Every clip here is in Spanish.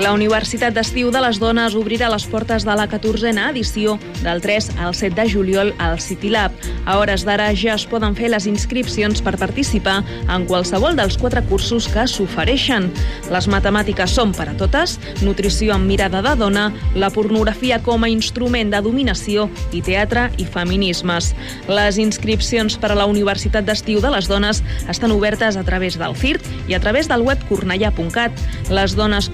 La Universitat d'Estiu de les Dones obrirà les portes de la 14a edició del 3 al 7 de juliol al City Lab. A hores d'ara ja es poden fer les inscripcions per participar en qualsevol dels quatre cursos que s'ofereixen. Les matemàtiques són per a totes, nutrició amb mirada de dona, la pornografia com a instrument de dominació i teatre i feminismes. Les inscripcions per a la Universitat d'Estiu de les Dones estan obertes a través del CIRT i a través del web cornellà.cat. Les dones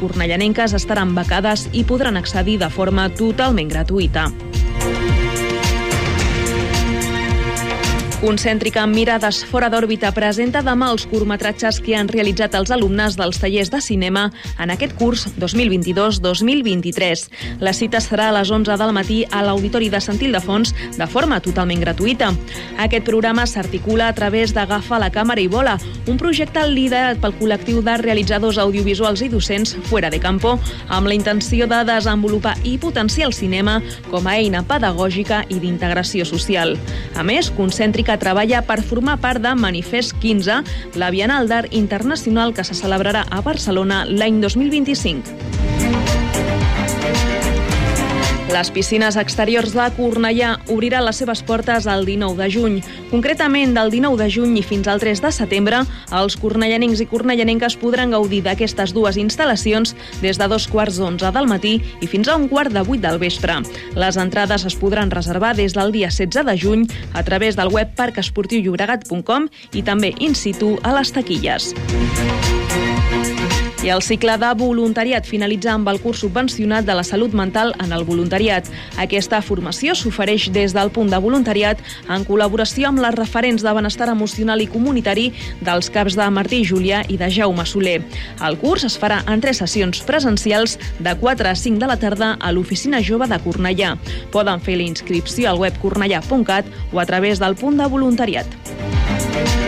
cornellanenques estaran becades i podran accedir de forma totalment gratuïta. Concèntrica amb mirades fora d'òrbita presenta demà els curtmetratges que han realitzat els alumnes dels tallers de cinema en aquest curs 2022-2023. La cita serà a les 11 del matí a l'Auditori de Sant Ildefons de forma totalment gratuïta. Aquest programa s'articula a través d'Agafa la càmera i vola, un projecte liderat pel col·lectiu de realitzadors audiovisuals i docents Fuera de Campo, amb la intenció de desenvolupar i potenciar el cinema com a eina pedagògica i d'integració social. A més, Concèntrica que treballa per formar part de Manifest 15, la Bienal d'Art Internacional que se celebrarà a Barcelona l'any 2025. Les piscines exteriors de Cornellà obriran les seves portes el 19 de juny. Concretament, del 19 de juny i fins al 3 de setembre, els cornellanencs i cornellanenques podran gaudir d'aquestes dues instal·lacions des de dos quarts d'onze del matí i fins a un quart de vuit del vespre. Les entrades es podran reservar des del dia 16 de juny a través del web parcesportiullobregat.com i també in situ a les taquilles. I el cicle de voluntariat finalitza amb el curs subvencionat de la salut mental en el voluntariat. Aquesta formació s'ofereix des del punt de voluntariat en col·laboració amb les referents de benestar emocional i comunitari dels caps de Martí Julià i de Jaume Soler. El curs es farà en tres sessions presencials de 4 a 5 de la tarda a l'Oficina Jove de Cornellà. Poden fer la inscripció al web cornellà.cat o a través del punt de voluntariat.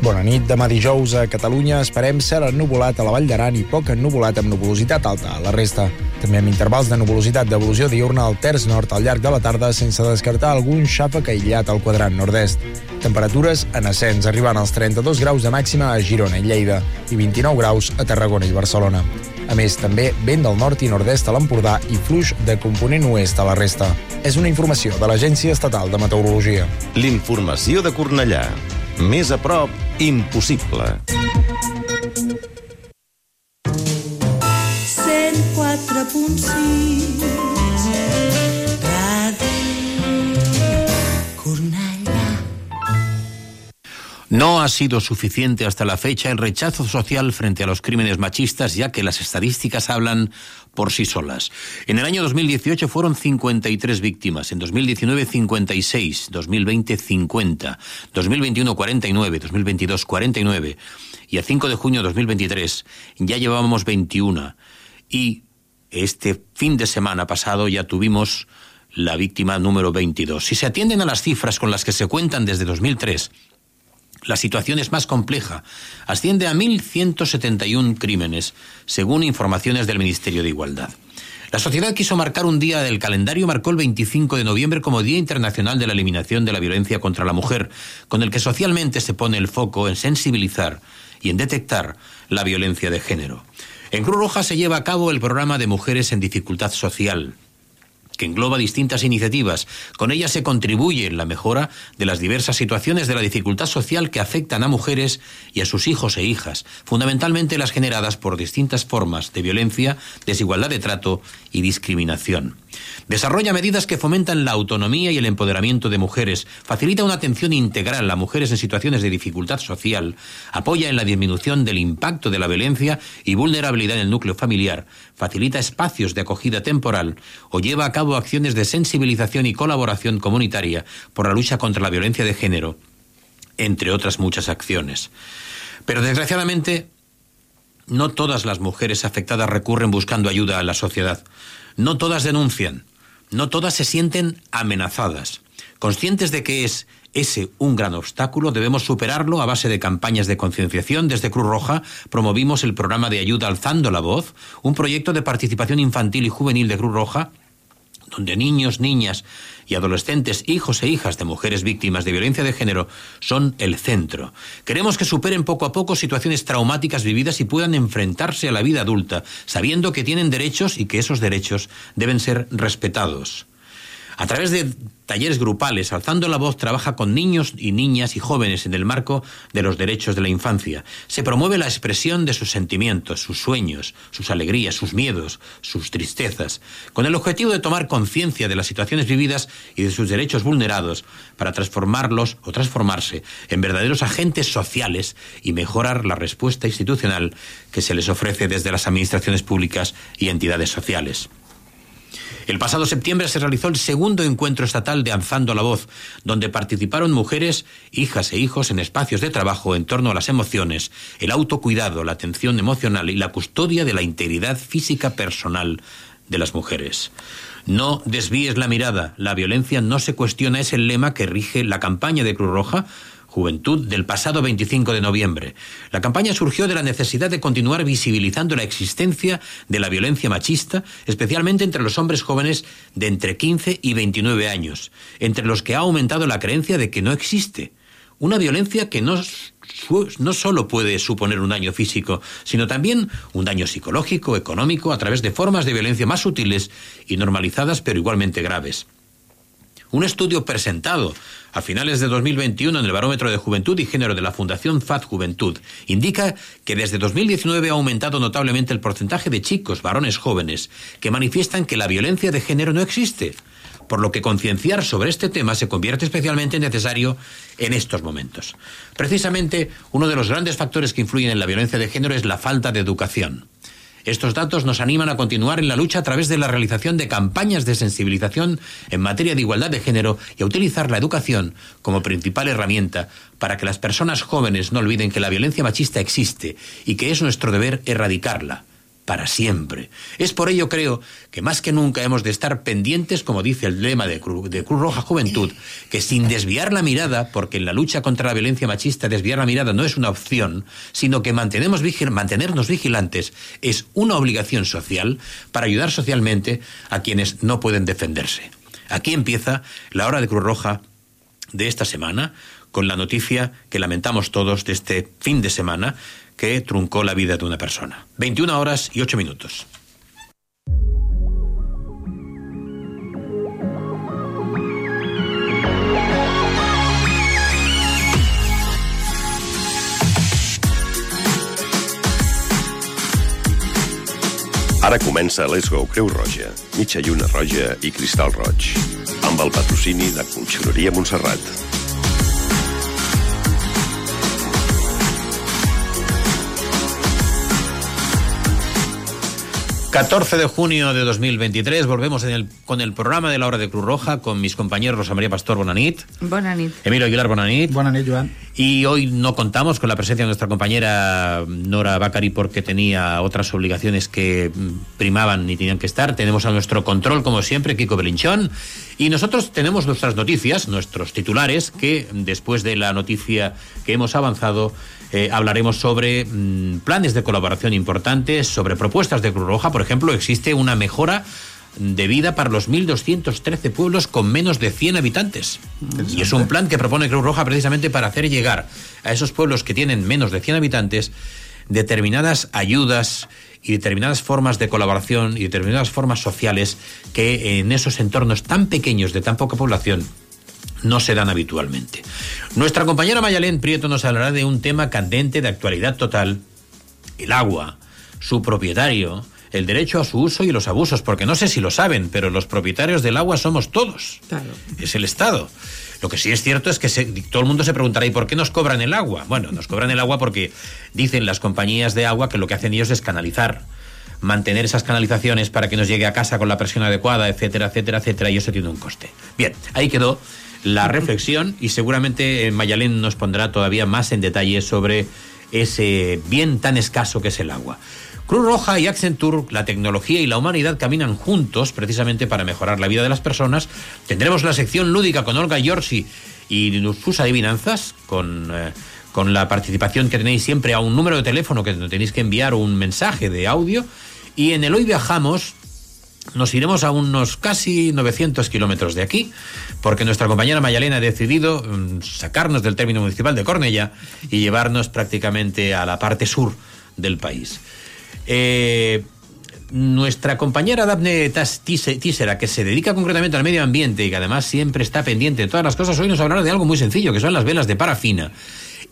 Bona nit. Demà dijous a Catalunya esperem cel ennuvolat a la Vall d'Aran i poc ennuvolat amb nuvolositat alta a la resta. També amb intervals de nuvolositat d'evolució diurna al terç nord al llarg de la tarda sense descartar algun xàfec aïllat al quadrant nord-est. Temperatures en ascens, arribant als 32 graus de màxima a Girona i Lleida i 29 graus a Tarragona i Barcelona. A més, també vent del nord i nord-est a l'Empordà i fluix de component oest a la resta. És una informació de l'Agència Estatal de Meteorologia. L'informació de Cornellà. Més a prop, impossible. 104.6 No ha sido suficiente hasta la fecha el rechazo social frente a los crímenes machistas, ya que las estadísticas hablan por sí solas. En el año 2018 fueron 53 víctimas, en 2019 56, 2020 50, 2021 49, 2022 49 y a 5 de junio de 2023 ya llevábamos 21 y este fin de semana pasado ya tuvimos la víctima número 22. Si se atienden a las cifras con las que se cuentan desde 2003, la situación es más compleja. Asciende a 1.171 crímenes, según informaciones del Ministerio de Igualdad. La sociedad quiso marcar un día del calendario, marcó el 25 de noviembre como Día Internacional de la Eliminación de la Violencia contra la Mujer, con el que socialmente se pone el foco en sensibilizar y en detectar la violencia de género. En Cruz Roja se lleva a cabo el programa de Mujeres en Dificultad Social, que engloba distintas iniciativas. Con ellas se contribuye en la mejora de las diversas situaciones de la dificultad social que afectan a mujeres y a sus hijos e hijas, fundamentalmente las generadas por distintas formas de violencia, desigualdad de trato y discriminación. Desarrolla medidas que fomentan la autonomía y el empoderamiento de mujeres, facilita una atención integral a mujeres en situaciones de dificultad social, apoya en la disminución del impacto de la violencia y vulnerabilidad en el núcleo familiar, facilita espacios de acogida temporal o lleva a cabo acciones de sensibilización y colaboración comunitaria por la lucha contra la violencia de género, entre otras muchas acciones. Pero desgraciadamente, no todas las mujeres afectadas recurren buscando ayuda a la sociedad. No todas denuncian. No todas se sienten amenazadas. Conscientes de que es ese un gran obstáculo, debemos superarlo a base de campañas de concienciación. Desde Cruz Roja promovimos el programa de ayuda Alzando la Voz, un proyecto de participación infantil y juvenil de Cruz Roja donde niños, niñas y adolescentes, hijos e hijas de mujeres víctimas de violencia de género son el centro. Queremos que superen poco a poco situaciones traumáticas vividas y puedan enfrentarse a la vida adulta, sabiendo que tienen derechos y que esos derechos deben ser respetados. A través de talleres grupales, Alzando la Voz trabaja con niños y niñas y jóvenes en el marco de los derechos de la infancia. Se promueve la expresión de sus sentimientos, sus sueños, sus alegrías, sus miedos, sus tristezas, con el objetivo de tomar conciencia de las situaciones vividas y de sus derechos vulnerados para transformarlos o transformarse en verdaderos agentes sociales y mejorar la respuesta institucional que se les ofrece desde las administraciones públicas y entidades sociales. El pasado septiembre se realizó el segundo encuentro estatal de Alzando la Voz, donde participaron mujeres, hijas e hijos en espacios de trabajo en torno a las emociones, el autocuidado, la atención emocional y la custodia de la integridad física personal de las mujeres. No desvíes la mirada, la violencia no se cuestiona, es el lema que rige la campaña de Cruz Roja Juventud del pasado 25 de noviembre. La campaña surgió de la necesidad de continuar visibilizando la existencia de la violencia machista, especialmente entre los hombres jóvenes de entre 15 y 29 años, entre los que ha aumentado la creencia de que no existe. Una violencia que no, no solo puede suponer un daño físico, sino también un daño psicológico, económico, a través de formas de violencia más sutiles y normalizadas, pero igualmente graves. Un estudio presentado a finales de 2021 en el Barómetro de Juventud y Género de la Fundación FAD Juventud indica que desde 2019 ha aumentado notablemente el porcentaje de chicos, varones jóvenes, que manifiestan que la violencia de género no existe, por lo que concienciar sobre este tema se convierte especialmente necesario en estos momentos. Precisamente, uno de los grandes factores que influyen en la violencia de género es la falta de educación. Estos datos nos animan a continuar en la lucha a través de la realización de campañas de sensibilización en materia de igualdad de género y a utilizar la educación como principal herramienta para que las personas jóvenes no olviden que la violencia machista existe y que es nuestro deber erradicarla para siempre. Es por ello, creo, que más que nunca hemos de estar pendientes, como dice el lema de, Cruz Roja Juventud, que sin desviar la mirada, porque en la lucha contra la violencia machista desviar la mirada no es una opción, sino que mantenemos mantenernos vigilantes es una obligación social para ayudar socialmente a quienes no pueden defenderse. Aquí empieza la hora de Cruz Roja de esta semana, con la noticia que lamentamos todos de este fin de semana, que truncó la vida de una persona. 21 horas y 8 minutos. Ara comença Let's Go Creu Roja, mitja lluna roja i cristal roig, amb el patrocini de Conxeroria Montserrat. 14 de junio de 2023 volvemos en el, con el programa de la hora de Cruz Roja con mis compañeros Rosa María Pastor Bonanit. Bonanit. Emilio Aguilar Bonanit. Bonanit, Joan. Y hoy no contamos con la presencia de nuestra compañera Nora Bacari porque tenía otras obligaciones que mm, primaban y tenían que estar. Tenemos a nuestro control, como siempre, Kiko Belinchón. Y nosotros tenemos nuestras noticias, nuestros titulares, que después de la noticia que hemos avanzado, eh, hablaremos sobre mm, planes de colaboración importantes, sobre propuestas de Cruz Roja. Por ejemplo, existe una mejora de vida para los 1.213 pueblos con menos de 100 habitantes. Y es un plan que propone Cruz Roja precisamente para hacer llegar a esos pueblos que tienen menos de 100 habitantes determinadas ayudas y determinadas formas de colaboración y determinadas formas sociales que en esos entornos tan pequeños de tan poca población no se dan habitualmente. Nuestra compañera Mayalén Prieto nos hablará de un tema candente de actualidad total, el agua, su propietario, el derecho a su uso y los abusos, porque no sé si lo saben, pero los propietarios del agua somos todos. Claro. Es el Estado. Lo que sí es cierto es que se, todo el mundo se preguntará, ¿y por qué nos cobran el agua? Bueno, nos cobran el agua porque dicen las compañías de agua que lo que hacen ellos es canalizar, mantener esas canalizaciones para que nos llegue a casa con la presión adecuada, etcétera, etcétera, etcétera, y eso tiene un coste. Bien, ahí quedó la reflexión y seguramente eh, Mayalén nos pondrá todavía más en detalle sobre ese bien tan escaso que es el agua. Cruz Roja y Accenture, la tecnología y la humanidad caminan juntos precisamente para mejorar la vida de las personas. Tendremos la sección lúdica con Olga Yorsi y sus adivinanzas, con, eh, con la participación que tenéis siempre a un número de teléfono que tenéis que enviar un mensaje de audio. Y en el Hoy Viajamos nos iremos a unos casi 900 kilómetros de aquí, porque nuestra compañera Mayalena ha decidido mm, sacarnos del término municipal de Cornella y llevarnos prácticamente a la parte sur del país. Eh, nuestra compañera Daphne Tísera, que se dedica concretamente al medio ambiente y que además siempre está pendiente de todas las cosas, hoy nos hablará de algo muy sencillo, que son las velas de parafina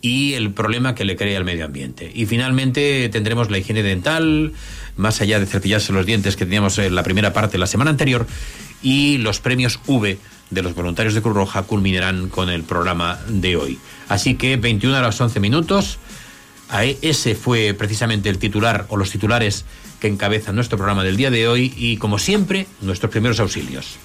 y el problema que le crea al medio ambiente. Y finalmente tendremos la higiene dental, más allá de cepillarse los dientes que teníamos en la primera parte la semana anterior, y los premios V de los voluntarios de Cruz Roja culminarán con el programa de hoy. Así que 21 a las 11 minutos. Ese fue precisamente el titular o los titulares que encabezan nuestro programa del día de hoy y, como siempre, nuestros primeros auxilios.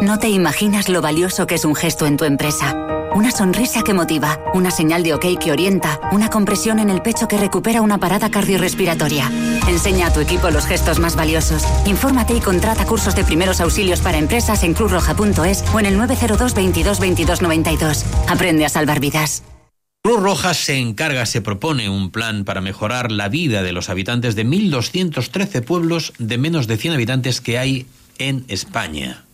No te imaginas lo valioso que es un gesto en tu empresa. Una sonrisa que motiva, una señal de ok que orienta, una compresión en el pecho que recupera una parada cardiorrespiratoria. Enseña a tu equipo los gestos más valiosos. Infórmate y contrata cursos de primeros auxilios para empresas en cruzroja.es o en el 902 22 22 92. Aprende a salvar vidas. Cruz Roja se encarga, se propone un plan para mejorar la vida de los habitantes de 1.213 pueblos de menos de 100 habitantes que hay en España.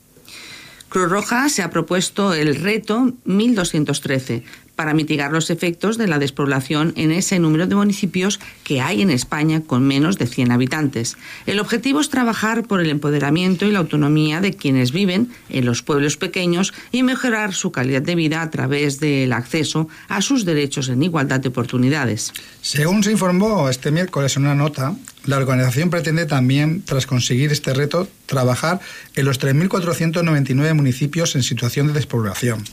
Cruz Roja se ha propuesto el reto 1213 para mitigar los efectos de la despoblación en ese número de municipios que hay en España con menos de 100 habitantes. El objetivo es trabajar por el empoderamiento y la autonomía de quienes viven en los pueblos pequeños y mejorar su calidad de vida a través del acceso a sus derechos en igualdad de oportunidades. Según se informó este miércoles en una nota, la organización pretende también, tras conseguir este reto, trabajar en los 3.499 municipios en situación de despoblación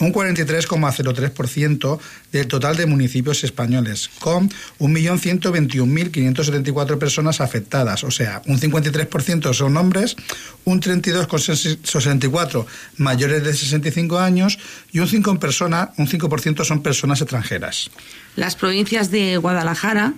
un 43,03% del total de municipios españoles, con 1.121.574 personas afectadas, o sea, un 53% son hombres, un 32,64% mayores de 65 años y un 5%, persona, un 5 son personas extranjeras. Las provincias de Guadalajara,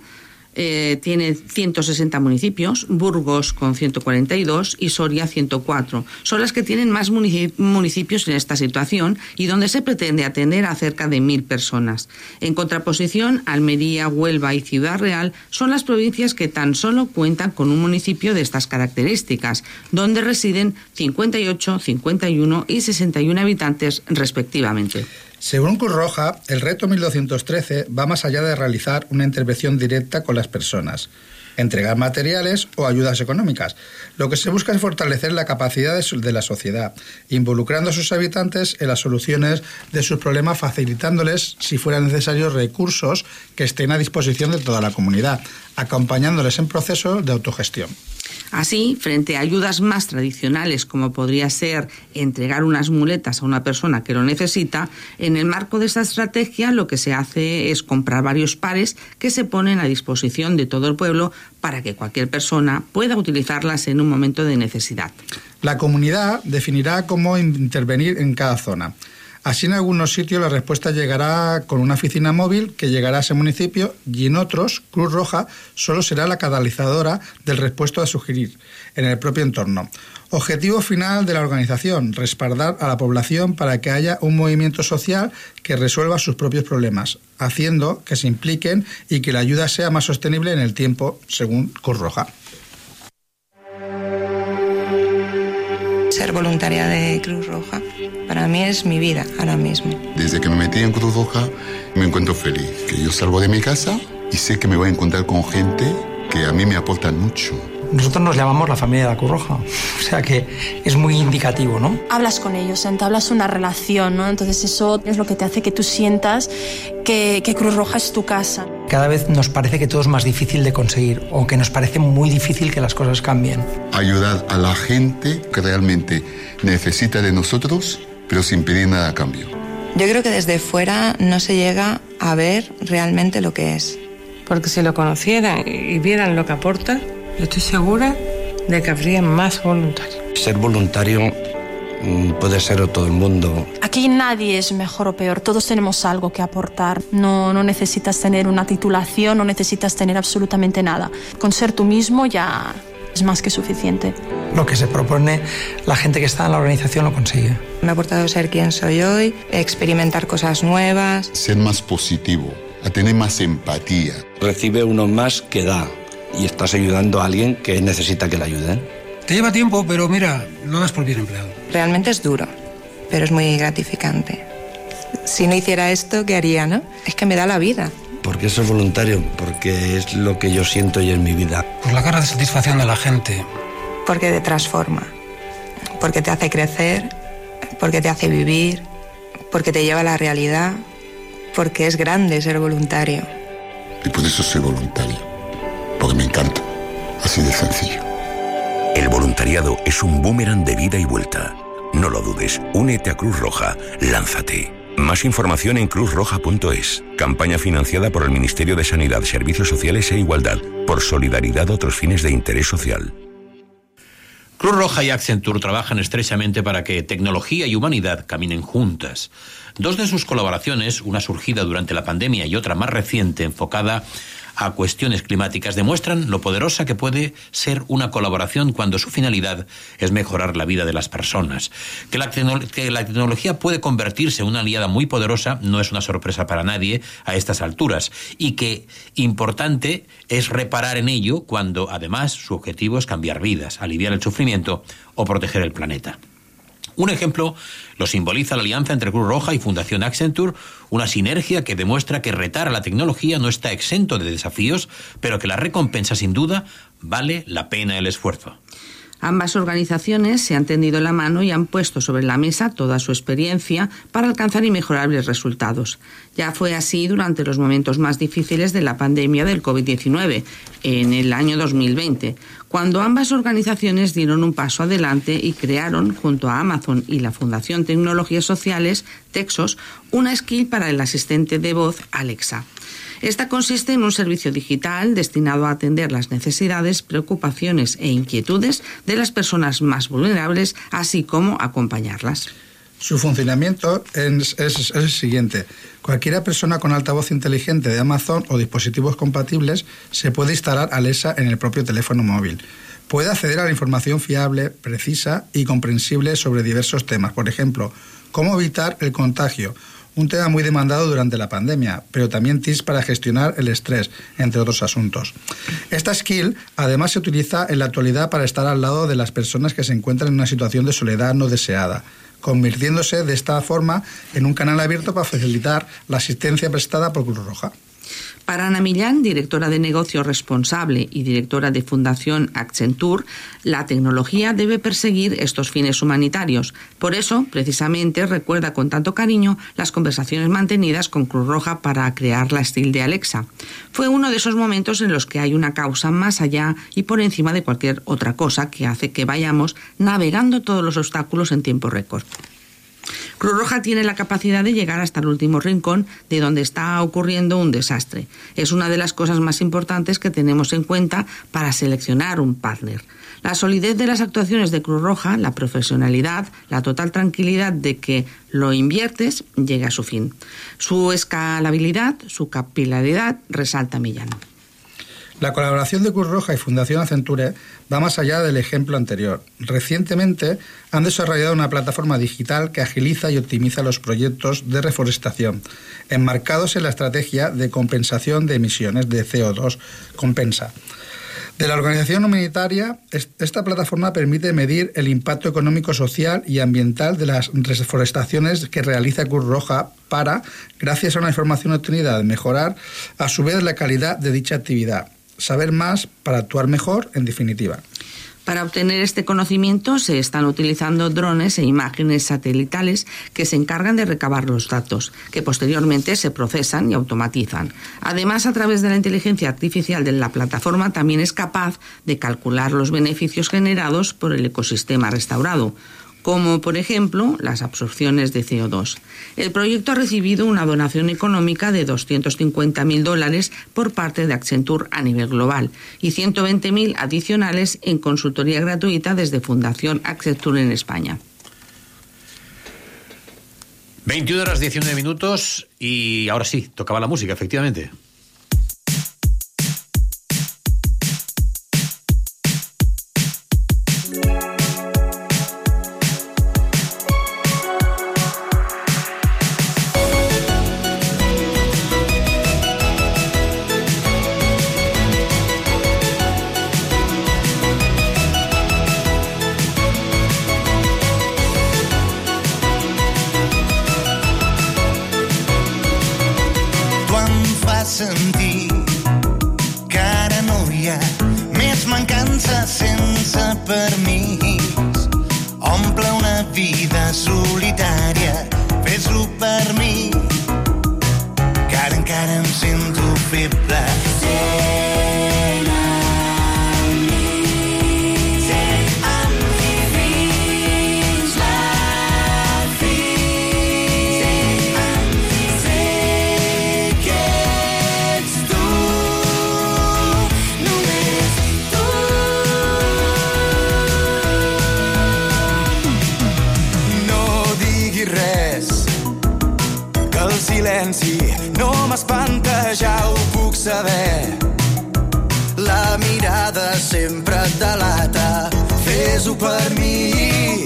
eh, tiene 160 municipios, Burgos con 142 y Soria 104. Son las que tienen más municipios en esta situación y donde se pretende atender a cerca de mil personas. En contraposición, Almería, Huelva y Ciudad Real son las provincias que tan solo cuentan con un municipio de estas características, donde residen 58, 51 y 61 habitantes respectivamente. Según Cruz Roja, el reto 1213 va más allá de realizar una intervención directa con las personas, entregar materiales o ayudas económicas. Lo que se busca es fortalecer la capacidad de la sociedad, involucrando a sus habitantes en las soluciones de sus problemas, facilitándoles, si fueran necesarios, recursos que estén a disposición de toda la comunidad, acompañándoles en procesos de autogestión. Así, frente a ayudas más tradicionales, como podría ser entregar unas muletas a una persona que lo necesita, en el marco de esta estrategia lo que se hace es comprar varios pares que se ponen a disposición de todo el pueblo para que cualquier persona pueda utilizarlas en un momento de necesidad. La comunidad definirá cómo intervenir en cada zona. Así en algunos sitios la respuesta llegará con una oficina móvil que llegará a ese municipio y en otros Cruz Roja solo será la catalizadora del respuesto a sugerir en el propio entorno. Objetivo final de la organización, respaldar a la población para que haya un movimiento social que resuelva sus propios problemas, haciendo que se impliquen y que la ayuda sea más sostenible en el tiempo, según Cruz Roja. Ser voluntaria de Cruz Roja para mí es mi vida ahora mismo. Desde que me metí en Cruz Roja me encuentro feliz, que yo salgo de mi casa y sé que me voy a encontrar con gente que a mí me aporta mucho. Nosotros nos llamamos la familia de la Cruz Roja, o sea que es muy indicativo, ¿no? Hablas con ellos, entablas una relación, ¿no? Entonces eso es lo que te hace que tú sientas que, que Cruz Roja es tu casa. Cada vez nos parece que todo es más difícil de conseguir o que nos parece muy difícil que las cosas cambien. Ayudar a la gente que realmente necesita de nosotros, pero sin pedir nada a cambio. Yo creo que desde fuera no se llega a ver realmente lo que es. Porque si lo conocieran y vieran lo que aporta, yo estoy segura de que habría más voluntarios. Ser voluntario mm, puede ser todo el mundo. Aquí nadie es mejor o peor, todos tenemos algo que aportar. No, no necesitas tener una titulación, no necesitas tener absolutamente nada. Con ser tú mismo ya es más que suficiente. Lo que se propone la gente que está en la organización lo consigue. Me ha aportado ser quien soy hoy, experimentar cosas nuevas. Ser más positivo, a tener más empatía. Recibe uno más que da y estás ayudando a alguien que necesita que le ayuden. Te lleva tiempo, pero mira, lo das por bien empleado. Realmente es duro, pero es muy gratificante. Si no hiciera esto, ¿qué haría, no? Es que me da la vida. Porque eso es voluntario, porque es lo que yo siento y en mi vida. Por la cara de satisfacción de la gente. Porque te transforma, porque te hace crecer, porque te hace vivir, porque te lleva a la realidad, porque es grande ser voluntario. Y por eso soy voluntario, porque me encanta, así de sencillo. El voluntariado es un boomerang de vida y vuelta. No lo dudes, únete a Cruz Roja, lánzate. Más información en cruzroja.es. Campaña financiada por el Ministerio de Sanidad, Servicios Sociales e Igualdad, por solidaridad otros fines de interés social. Cruz Roja y Accenture trabajan estrechamente para que tecnología y humanidad caminen juntas. Dos de sus colaboraciones, una surgida durante la pandemia y otra más reciente enfocada a cuestiones climáticas demuestran lo poderosa que puede ser una colaboración cuando su finalidad es mejorar la vida de las personas. Que la, tecnología puede convertirse en una aliada muy poderosa no es una sorpresa para nadie a estas alturas y que importante es reparar en ello cuando además su objetivo es cambiar vidas, aliviar el sufrimiento o proteger el planeta. Un ejemplo lo simboliza la alianza entre Cruz Roja y Fundación Accenture, una sinergia que demuestra que retar a la tecnología no está exento de desafíos, pero que la recompensa sin duda vale la pena el esfuerzo. Ambas organizaciones se han tendido la mano y han puesto sobre la mesa toda su experiencia para alcanzar inmejorables resultados. Ya fue así durante los momentos más difíciles de la pandemia del COVID-19, en el año 2020, cuando ambas organizaciones dieron un paso adelante y crearon, junto a Amazon y la Fundación Tecnologías Sociales, Texos, una skill para el asistente de voz Alexa. Esta consiste en un servicio digital destinado a atender las necesidades, preocupaciones e inquietudes de las personas más vulnerables, así como acompañarlas. Su funcionamiento es, el siguiente. Cualquiera persona con altavoz inteligente de Amazon o dispositivos compatibles se puede instalar Alexa en el propio teléfono móvil. Puede acceder a la información fiable, precisa y comprensible sobre diversos temas. Por ejemplo, cómo evitar el contagio, un tema muy demandado durante la pandemia, pero también tips para gestionar el estrés, entre otros asuntos. Esta skill además se utiliza en la actualidad para estar al lado de las personas que se encuentran en una situación de soledad no deseada convirtiéndose de esta forma en un canal abierto para facilitar la asistencia prestada por Cruz Roja. Para Ana Millán, directora de negocio responsable y directora de Fundación Accenture, la tecnología debe perseguir estos fines humanitarios. Por eso, precisamente, recuerda con tanto cariño las conversaciones mantenidas con Cruz Roja para crear la estilo de Alexa. Fue uno de esos momentos en los que hay una causa más allá y por encima de cualquier otra cosa que hace que vayamos navegando todos los obstáculos en tiempo récord. Cruz Roja tiene la capacidad de llegar hasta el último rincón de donde está ocurriendo un desastre. Es una de las cosas más importantes que tenemos en cuenta para seleccionar un partner. La solidez de las actuaciones de Cruz Roja, la profesionalidad, la total tranquilidad de que lo inviertes llega a su fin. Su escalabilidad, su capilaridad resalta Millán. La colaboración de Cruz Roja y Fundación Accenture va más allá del ejemplo anterior. Recientemente han desarrollado una plataforma digital que agiliza y optimiza los proyectos de reforestación, enmarcados en la estrategia de compensación de emisiones de CO2 Compensa. De la organización humanitaria, esta plataforma permite medir el impacto económico, social y ambiental de las reforestaciones que realiza Cruz Roja para, gracias a una información obtenida, mejorar a su vez la calidad de dicha actividad. Saber más para actuar mejor, en definitiva. Para obtener este conocimiento se están utilizando drones e imágenes satelitales que se encargan de recabar los datos, que posteriormente se procesan y automatizan. Además, a través de la inteligencia artificial de la plataforma también es capaz de calcular los beneficios generados por el ecosistema restaurado como por ejemplo las absorciones de CO2. El proyecto ha recibido una donación económica de 250.000 dólares por parte de Accenture a nivel global y 120.000 adicionales en consultoría gratuita desde Fundación Accenture en España. 21 horas 19 minutos y ahora sí, tocaba la música, efectivamente. sense permís. saber. La mirada sempre et delata. Fes-ho per mi,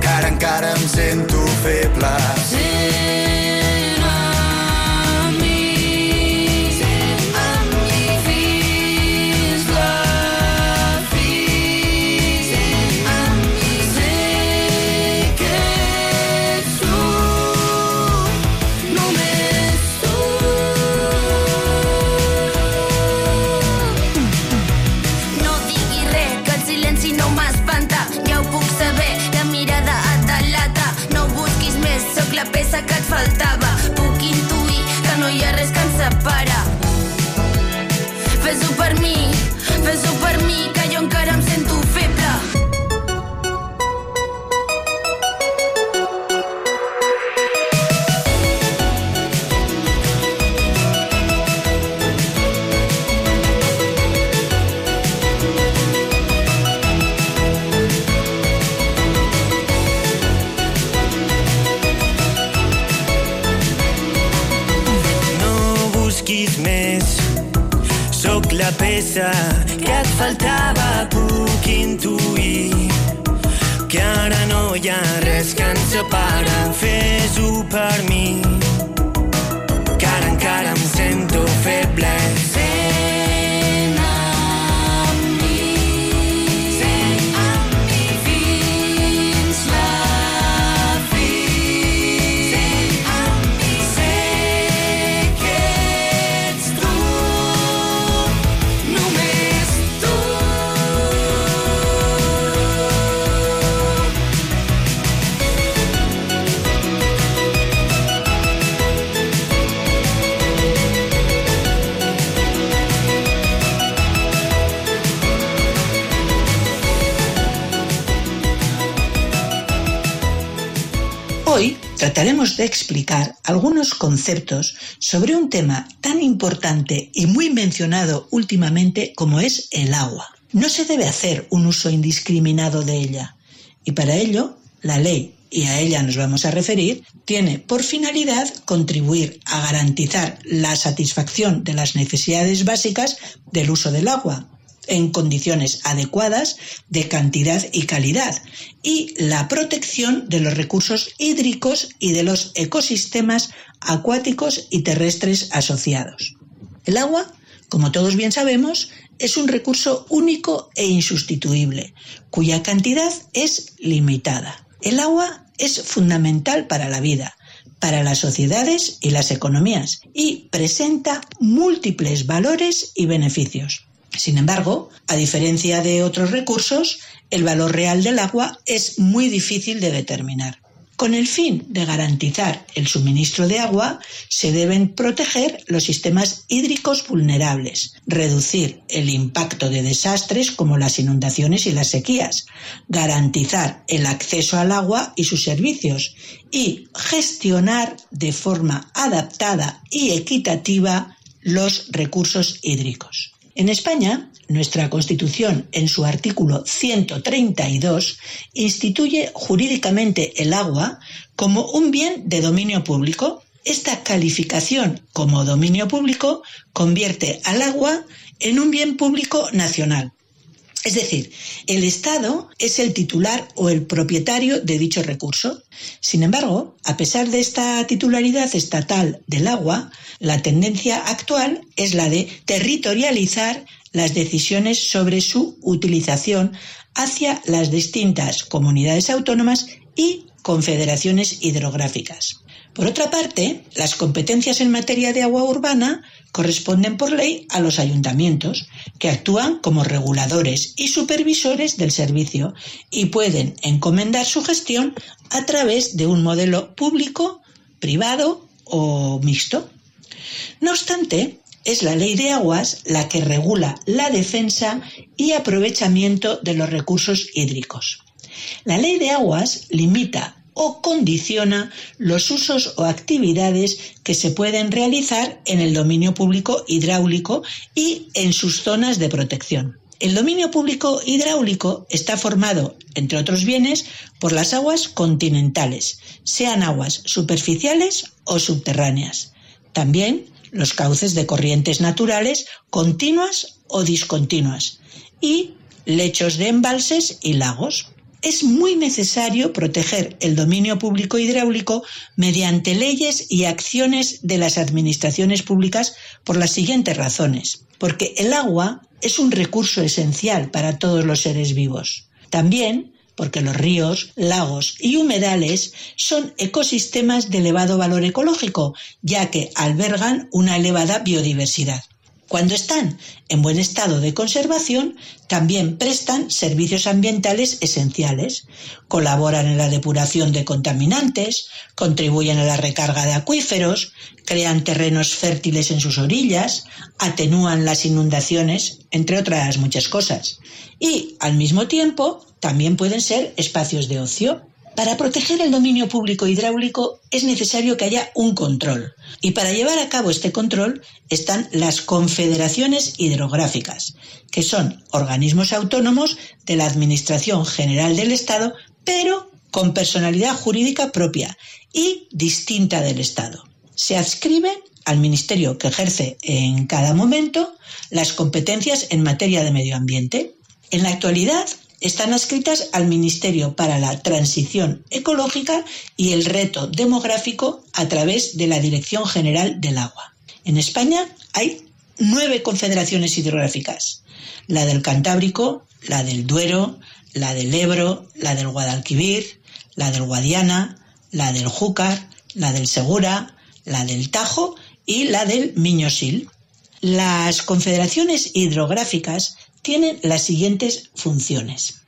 que ara encara em sento feble. Sí. peça que et faltava puc intuir que ara no hi ha res que ens separa. Fes-ho per mi que ara encara em sento febles trataremos de explicar algunos conceptos sobre un tema tan importante y muy mencionado últimamente como es el agua. No se debe hacer un uso indiscriminado de ella y para ello la ley, y a ella nos vamos a referir, tiene por finalidad contribuir a garantizar la satisfacción de las necesidades básicas del uso del agua, en condiciones adecuadas de cantidad y calidad y la protección de los recursos hídricos y de los ecosistemas acuáticos y terrestres asociados. El agua, como todos bien sabemos, es un recurso único e insustituible, cuya cantidad es limitada. El agua es fundamental para la vida, para las sociedades y las economías y presenta múltiples valores y beneficios. Sin embargo, a diferencia de otros recursos, el valor real del agua es muy difícil de determinar. Con el fin de garantizar el suministro de agua, se deben proteger los sistemas hídricos vulnerables, reducir el impacto de desastres como las inundaciones y las sequías, garantizar el acceso al agua y sus servicios y gestionar de forma adaptada y equitativa los recursos hídricos. En España, nuestra Constitución, en su artículo 132, instituye jurídicamente el agua como un bien de dominio público. Esta calificación como dominio público convierte al agua en un bien público nacional. Es decir, el Estado es el titular o el propietario de dicho recurso. Sin embargo, a pesar de esta titularidad estatal del agua, la tendencia actual es la de territorializar las decisiones sobre su utilización hacia las distintas comunidades autónomas y confederaciones hidrográficas. Por otra parte, las competencias en materia de agua urbana corresponden por ley a los ayuntamientos, que actúan como reguladores y supervisores del servicio y pueden encomendar su gestión a través de un modelo público, privado o mixto. No obstante, es la ley de aguas la que regula la defensa y aprovechamiento de los recursos hídricos. La ley de aguas limita o condiciona los usos o actividades que se pueden realizar en el dominio público hidráulico y en sus zonas de protección. El dominio público hidráulico está formado, entre otros bienes, por las aguas continentales, sean aguas superficiales o subterráneas. También los cauces de corrientes naturales continuas o discontinuas y lechos de embalses y lagos. Es muy necesario proteger el dominio público hidráulico mediante leyes y acciones de las administraciones públicas por las siguientes razones. Porque el agua es un recurso esencial para todos los seres vivos. También porque los ríos, lagos y humedales son ecosistemas de elevado valor ecológico, ya que albergan una elevada biodiversidad. Cuando están en buen estado de conservación, también prestan servicios ambientales esenciales, colaboran en la depuración de contaminantes, contribuyen a la recarga de acuíferos, crean terrenos fértiles en sus orillas, atenúan las inundaciones, entre otras muchas cosas. Y, al mismo tiempo, también pueden ser espacios de ocio. Para proteger el dominio público hidráulico es necesario que haya un control. Y para llevar a cabo este control están las confederaciones hidrográficas, que son organismos autónomos de la Administración General del Estado, pero con personalidad jurídica propia y distinta del Estado. Se adscriben al ministerio que ejerce en cada momento las competencias en materia de medio ambiente. En la actualidad, están adscritas al Ministerio para la Transición Ecológica y el Reto Demográfico a través de la Dirección General del Agua. En España hay nueve confederaciones hidrográficas, la del Cantábrico, la del Duero, la del Ebro, la del Guadalquivir, la del Guadiana, la del Júcar, la del Segura, la del Tajo y la del Miñosil. Las confederaciones hidrográficas tienen las siguientes funciones.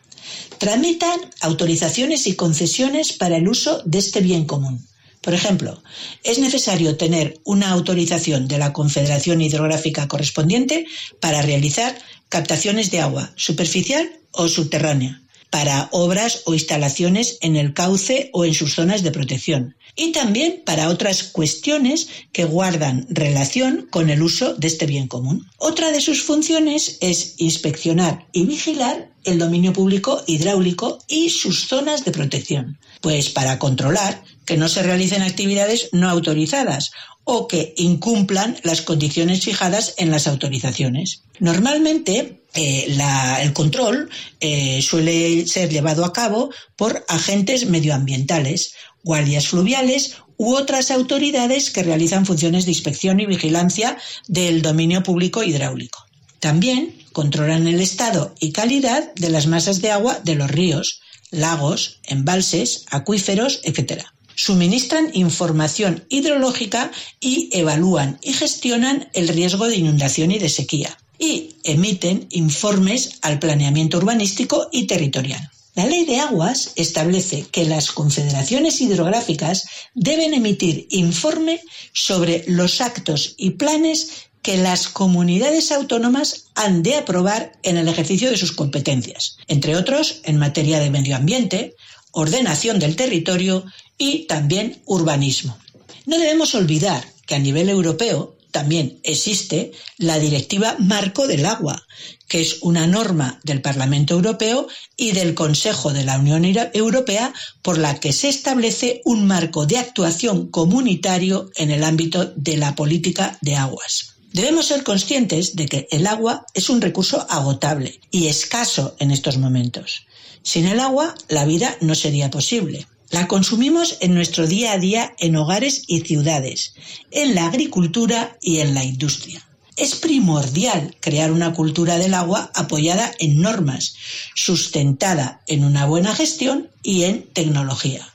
Tramitan autorizaciones y concesiones para el uso de este bien común. Por ejemplo, es necesario tener una autorización de la Confederación Hidrográfica correspondiente para realizar captaciones de agua superficial o subterránea, para obras o instalaciones en el cauce o en sus zonas de protección, y también para otras cuestiones que guardan relación con el uso de este bien común. Otra de sus funciones es inspeccionar y vigilar el dominio público hidráulico y sus zonas de protección, pues para controlar que no se realicen actividades no autorizadas o que incumplan las condiciones fijadas en las autorizaciones. Normalmente, eh, el control eh, suele ser llevado a cabo por agentes medioambientales, guardias fluviales u otras autoridades que realizan funciones de inspección y vigilancia del dominio público hidráulico. También controlan el estado y calidad de las masas de agua de los ríos, lagos, embalses, acuíferos, etc. suministran información hidrológica y evalúan y gestionan el riesgo de inundación y de sequía y emiten informes al planeamiento urbanístico y territorial. La ley de aguas establece que las confederaciones hidrográficas deben emitir informe sobre los actos y planes que las comunidades autónomas han de aprobar en el ejercicio de sus competencias, entre otros en materia de medio ambiente, ordenación del territorio y también urbanismo. No debemos olvidar que a nivel europeo también existe la Directiva Marco del Agua, que es una norma del Parlamento Europeo y del Consejo de la Unión Europea por la que se establece un marco de actuación comunitario en el ámbito de la política de aguas. Debemos ser conscientes de que el agua es un recurso agotable y escaso en estos momentos. Sin el agua, la vida no sería posible. La consumimos en nuestro día a día en hogares y ciudades, en la agricultura y en la industria. Es primordial crear una cultura del agua apoyada en normas, sustentada en una buena gestión y en tecnología.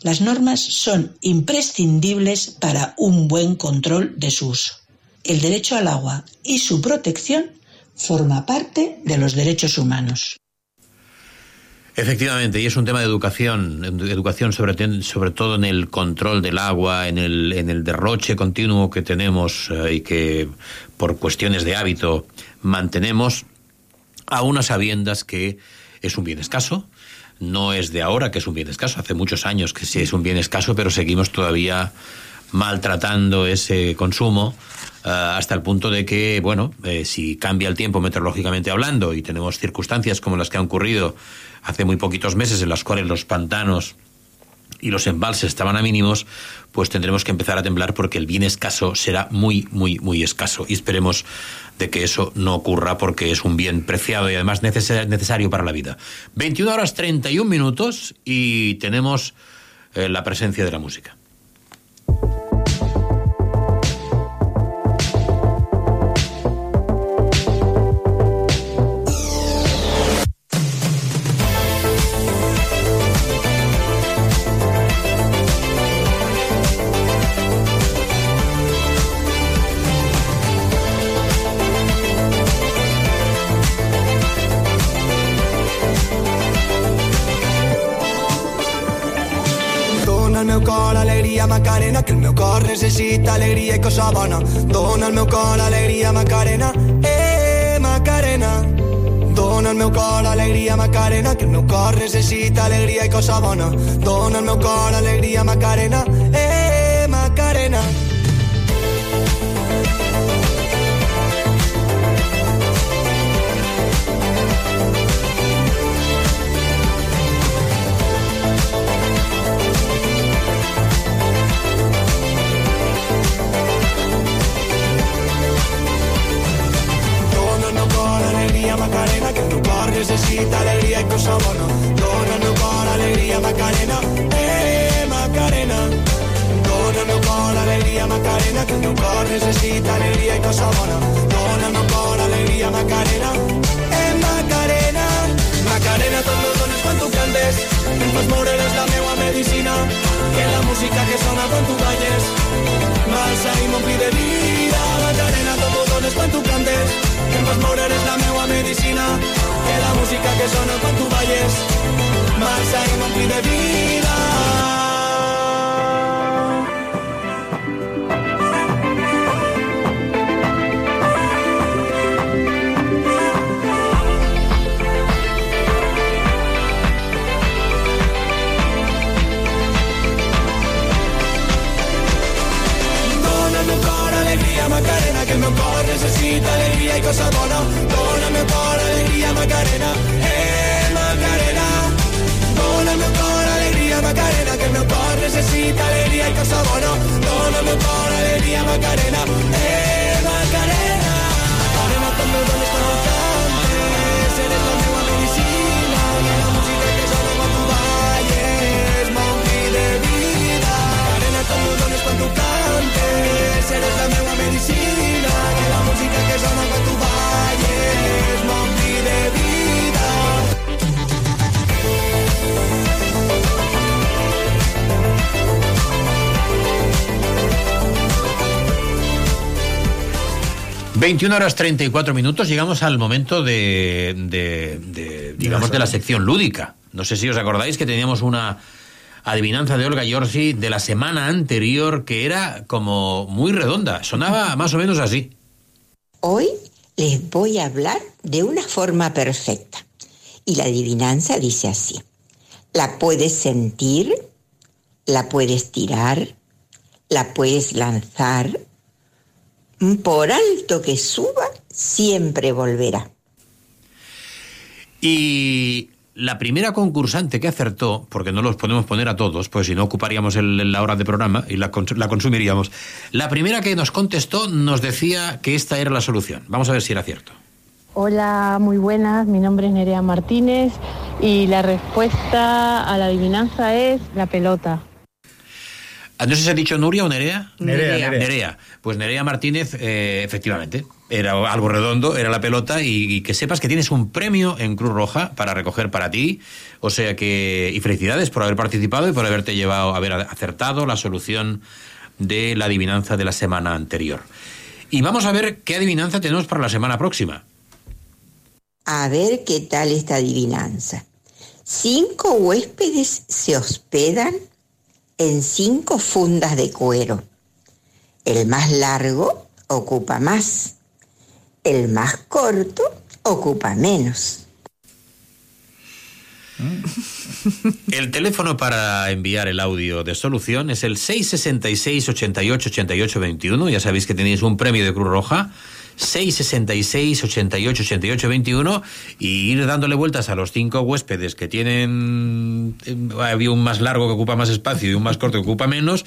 Las normas son imprescindibles para un buen control de su uso. El derecho al agua y su protección forma parte de los derechos humanos. Efectivamente, y es un tema de educación, educación sobre, todo en el control del agua, en el, en el derroche continuo que tenemos eh, y que por cuestiones de hábito mantenemos, a unas sabiendas que es un bien escaso, no es de ahora que es un bien escaso, hace muchos años que sí es un bien escaso, pero seguimos todavía maltratando ese consumo hasta el punto de que, bueno, eh, si cambia el tiempo meteorológicamente hablando y tenemos circunstancias como las que han ocurrido hace muy poquitos meses en las cuales los pantanos y los embalses estaban a mínimos, pues tendremos que empezar a temblar porque el bien escaso será muy, muy, muy escaso. Y esperemos de que eso no ocurra porque es un bien preciado y además necesario para la vida. 21 horas 31 minutos y tenemos eh, la presencia de la música. alegria, Macarena, que el meu cor necessita alegria i cosa bona. Dona al meu cor alegria, Macarena, eh, Macarena. Dona al meu cor alegria, Macarena, que el meu cor necessita alegria i cosa bona. Dona al meu cor alegria, Macarena, eh, Macarena. Necessita alegria i cosa bona. Meu cor alegria, Macarena, eh, Macarena. Meu cor alegria, Macarena, que el cor necessita alegria i cosa bona. Cor alegria, Macarena, eh, Macarena. Macarena, tot meu dones quan tu cantes, em fas moure la meua medicina, que la música que sona quan tu balles, m'alça i m'ompli de vida. Macarena, tot meu dones quan tu cantes, em fas moure és la meua medicina que la música que sona quan tu balles m'alça i m'ompli de vida necessita alegria i cosa. Dona al meu cor alegria, Macarena, eh, Macarena. Dona al meu cor alegria, Macarena, que el meu cor necessita alegria i cosa. Dona al meu cor alegria, Macarena, eh, Macarena. Macarena, també dones el cantes, eres la meva medicina, la música que sona quan tu balles, m'ompli de vida. Macarena, també dones quan tu cantes, eres la meva medicina, 21 horas 34 minutos, llegamos al momento de, digamos, de la sección lúdica. No sé si os acordáis que teníamos una adivinanza de Olga Giorgi de la semana anterior que era como muy redonda, sonaba más o menos así. Hoy les voy a hablar de una forma perfecta. Y la adivinanza dice así. La puedes sentir, la puedes tirar, la puedes lanzar. Por alto que suba, siempre volverá. Y la primera concursante que acertó, porque no los podemos poner a todos, pues si no ocuparíamos el- la hora de programa y la, cons- la consumiríamos, la primera que nos contestó nos decía que esta era la solución. Vamos a ver si era cierto. Hola, muy buenas. Mi nombre es Nerea Martínez y la respuesta a la adivinanza es la pelota. Ah, No sé si ha dicho Nuria o Nerea. Nerea, Nerea. Nerea. Pues Nerea Martínez, eh, efectivamente, era algo redondo, era la pelota y, y que sepas que tienes un premio en Cruz Roja para recoger para ti. O sea que, y felicidades por haber participado y por haberte llevado, haber acertado la solución de la adivinanza de la semana anterior. Y vamos a ver qué adivinanza tenemos para la semana próxima. A ver qué tal esta adivinanza. Cinco huéspedes se hospedan en cinco fundas de cuero. El más largo ocupa más. El más corto ocupa menos. El teléfono para enviar el audio de solución es el 666 88 88 21. Ya sabéis que tenéis un premio de Cruz Roja. 666 88 88 21 y ir dándole vueltas a los cinco huéspedes que tienen eh, había un más largo que ocupa más espacio y un más corto que ocupa menos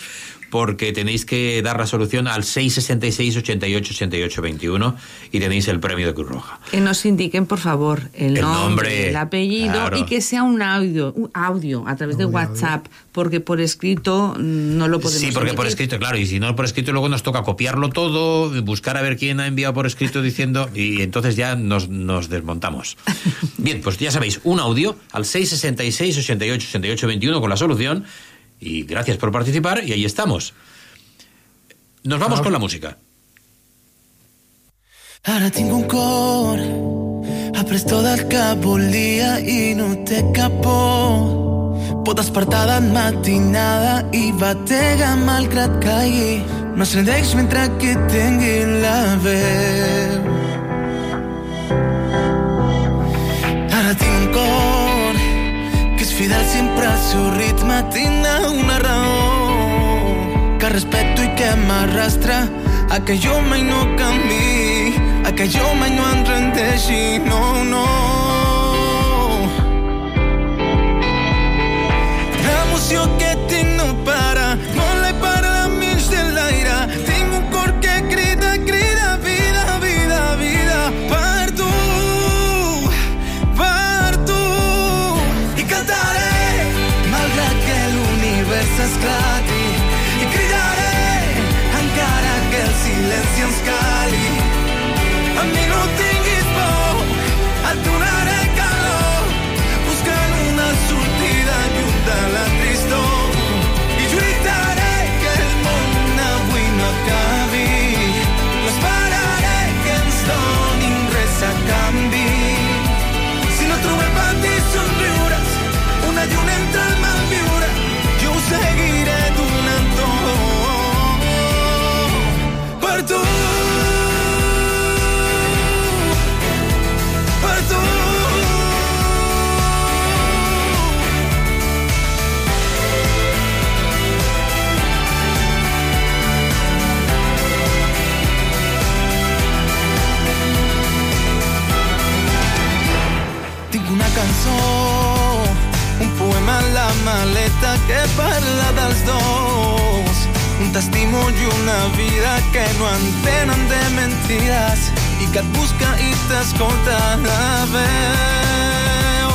porque tenéis que dar la solución al 666 88 88 21 y tenéis el premio de Cruz Roja. Que nos indiquen, por favor, el, El nombre, nombre, el apellido claro. y que sea un audio, un audio a través de WhatsApp, porque por escrito no lo podemos Sí, porque por escrito, claro, y si no por escrito luego nos toca copiarlo todo, buscar a ver quién ha enviado por escrito diciendo, y entonces ya nos, nos desmontamos. Bien, pues ya sabéis, un audio al 666 88 88 21 con la solución, y gracias por participar, y ahí estamos. Nos vamos con la música. Ara tinc un cor après tot el que volia i no té cap por. Pot despertar de matinada i batega malgrat caigui. No es rendeix mentre que tingui la veu. Ara tinc un que és fidel sempre al seu ritme. Tinc una raó que respeto i que m'arrastra a que jo mai no canvi, a que jo mai no em rendeixi, no, no. L'emoció que que no entenen de mentides i que et busca i t'escolta la veu.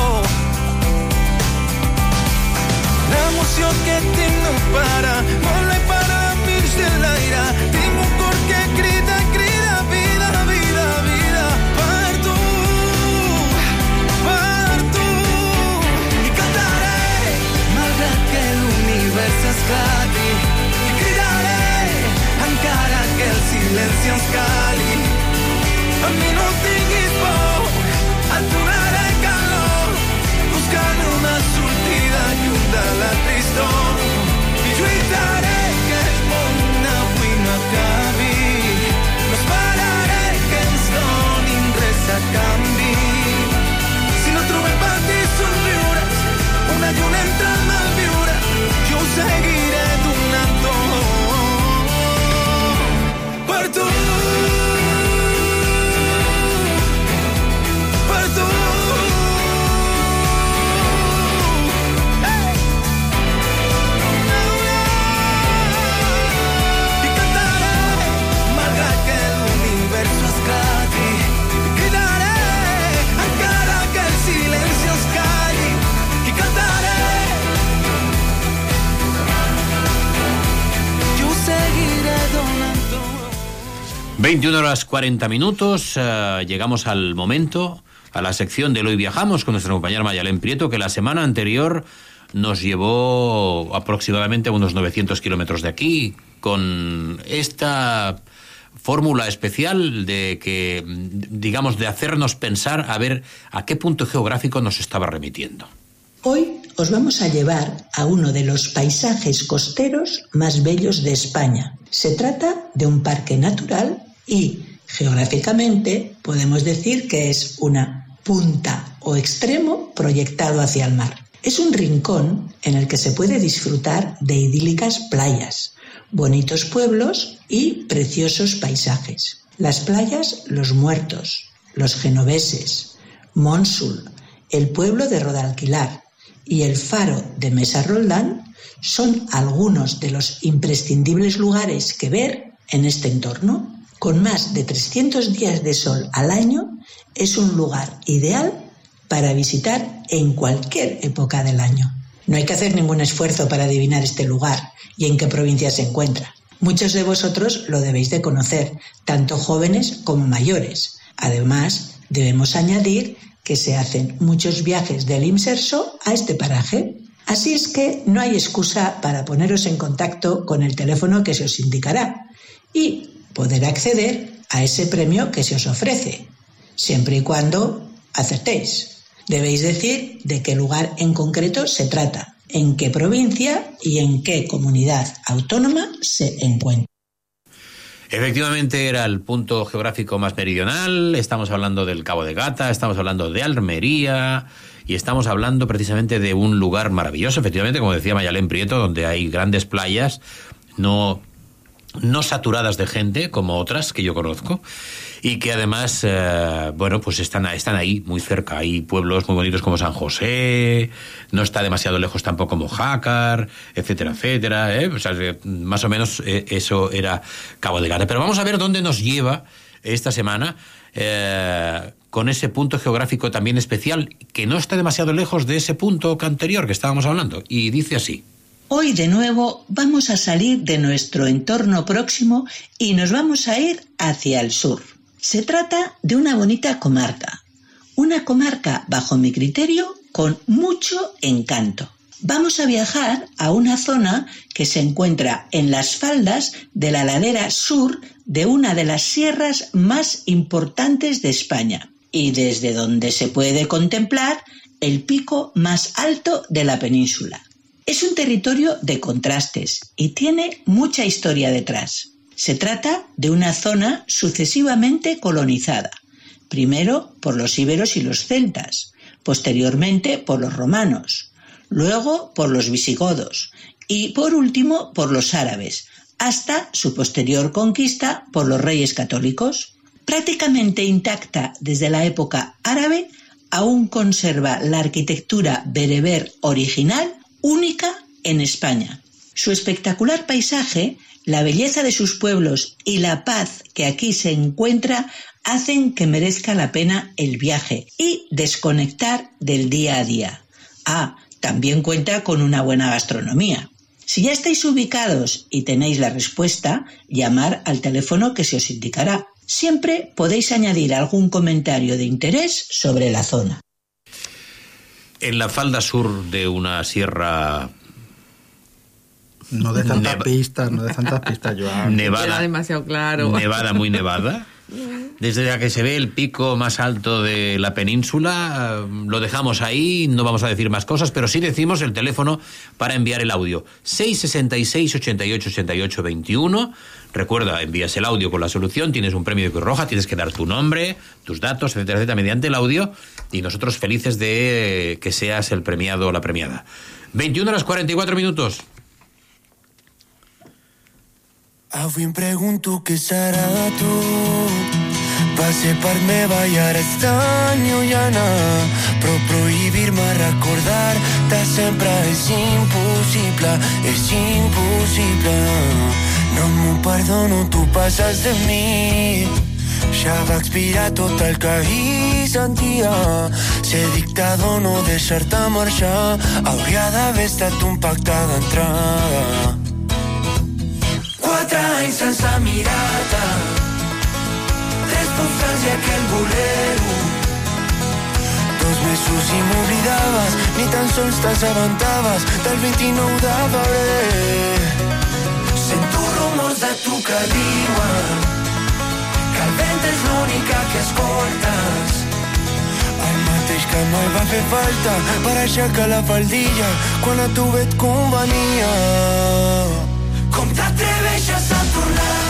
L'emoció que tinc no para, vola i para mig de l'aire. Tinc un cor que crida, crida, vida, vida, vida, per tu, per tu. I cantaré, malgrat que l'univers esclati. I Silencio ens cali. A mí no tinguis horas 40 minutos, eh, llegamos al momento, a la sección de Hoy Viajamos con nuestra compañera Mayalén Prieto, que la semana anterior nos llevó aproximadamente a unos 900 kilómetros de aquí, con esta fórmula especial de que, digamos, de hacernos pensar a ver a qué punto geográfico nos estaba remitiendo. Hoy os vamos a llevar a uno de los paisajes costeros más bellos de España. Se trata de un parque natural y geográficamente podemos decir que es una punta o extremo proyectado hacia el mar. Es un rincón en el que se puede disfrutar de idílicas playas, bonitos pueblos y preciosos paisajes. Las playas Los Muertos, Los Genoveses, Monsul, el pueblo de Rodalquilar y el faro de Mesa Roldán son algunos de los imprescindibles lugares que ver en este entorno. Con más de 300 días de sol al año, es un lugar ideal para visitar en cualquier época del año. No hay que hacer ningún esfuerzo para adivinar este lugar y en qué provincia se encuentra. Muchos de vosotros lo debéis de conocer, tanto jóvenes como mayores. Además, debemos añadir que se hacen muchos viajes del Imserso a este paraje. Así es que no hay excusa para poneros en contacto con el teléfono que se os indicará y poder acceder a ese premio que se os ofrece, siempre y cuando acertéis. Debéis decir de qué lugar en concreto se trata, en qué provincia y en qué comunidad autónoma se encuentra. Efectivamente era el punto geográfico más meridional, estamos hablando del Cabo de Gata, estamos hablando de Almería y estamos hablando precisamente de un lugar maravilloso, efectivamente, como decía Mayalén Prieto, donde hay grandes playas, no, no saturadas de gente como otras que yo conozco y que además, eh, bueno, pues están, están ahí muy cerca. Hay pueblos muy bonitos como San José, no está demasiado lejos tampoco Mojácar, etcétera, etcétera. ¿eh? O sea, más o menos eh, eso era Cabo de Gata. Pero vamos a ver dónde nos lleva esta semana. con ese punto geográfico también especial, que no está demasiado lejos de ese punto anterior que estábamos hablando. Y dice así. Hoy de nuevo vamos a salir de nuestro entorno próximo y nos vamos a ir hacia el sur. Se trata de una bonita comarca, una comarca bajo mi criterio con mucho encanto. Vamos a viajar a una zona que se encuentra en las faldas de la ladera sur de una de las sierras más importantes de España y desde donde se puede contemplar el pico más alto de la península. Es un territorio de contrastes y tiene mucha historia detrás. Se trata de una zona sucesivamente colonizada, primero por los íberos y los celtas, posteriormente por los romanos, luego por los visigodos y por último por los árabes, hasta su posterior conquista por los reyes católicos. Prácticamente intacta desde la época árabe, aún conserva la arquitectura bereber original única en España. Su espectacular paisaje la belleza de sus pueblos y la paz que aquí se encuentra hacen que merezca la pena el viaje y desconectar del día a día. Ah, también cuenta con una buena gastronomía. Si ya estáis ubicados y tenéis la respuesta, llamar al teléfono que se os indicará. Siempre podéis añadir algún comentario de interés sobre la zona. En la falda sur de una sierra no de tantas pistas, no de tantas pistas, Joan. Nevada. demasiado claro. Nevada, muy nevada. Desde la que se ve el pico más alto de la península, lo dejamos ahí, no vamos a decir más cosas, pero sí decimos el teléfono para enviar el audio. 666 88 88 21. Recuerda, envías el audio con la solución, tienes un premio de Cruz Roja, tienes que dar tu nombre, tus datos, etcétera, etcétera, mediante el audio, y nosotros felices de que seas el premiado o la premiada. 21 horas 44 minutos. Avui em pregunto què serà de tu. Va ser per meva i ara és tan llunyana, però prohibir-me recordar-te sempre és impossible. No perdono, tu passes de mi. Ja va expirar tot el que dictador, no deixar-te marxar, hauria d'haver estat un pacte d'entrada. Quatre anys sense mirar-te postals i aquell bolero. Dos mesos i m'oblidaves, ni tan sols t'assabentaves del 29 de febrer. Rumors de tu que diuen que el vent és l'única que escoltes. El mateix que mai va fer falta per aixecar la faldilla quan a tu et convenia. Com t'atreveixes a tornar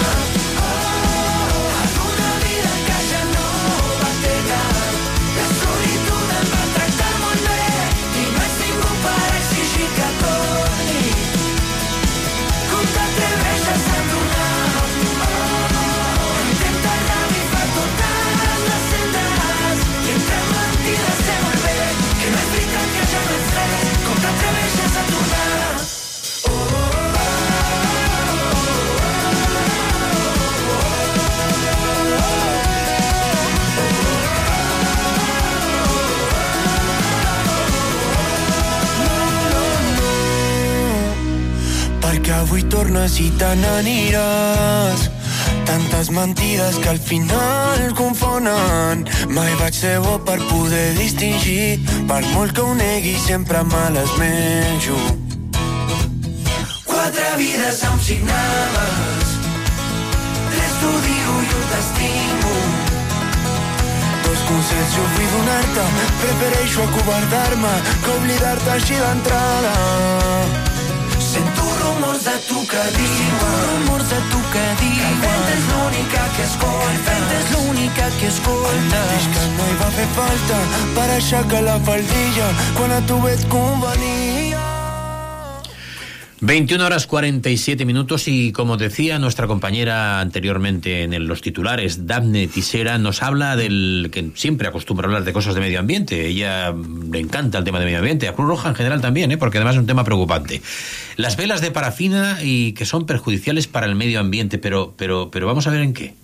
avui tornes i te n'aniràs. Tantes mentides que al final confonen. Mai vaig ser bo per poder distingir. Per molt que ho negui, sempre me les menjo. Quatre vides em signaves. Tres t'odio i un t'estimo. Dos consells jo vull donar-te. Prefereixo acobardar-me que oblidar-te així d'entrada. Rumors de tu que diuen rumors de tu que diuen que el és l'única que escolta. El és l'única que escolta. Mateix que no hi va fer falta per aixecar la faldilla. Quan a tu et convenia 21 horas 47 minutos y como decía nuestra compañera anteriormente en los titulares, Daphne Tisera, nos habla del que siempre acostumbra hablar de cosas de medio ambiente. Ella mm, le encanta el tema de medio ambiente, a Cruz Roja en general también, ¿eh? porque además es un tema preocupante. Las velas de parafina y que son perjudiciales para el medio ambiente, pero, pero, pero vamos a ver en qué.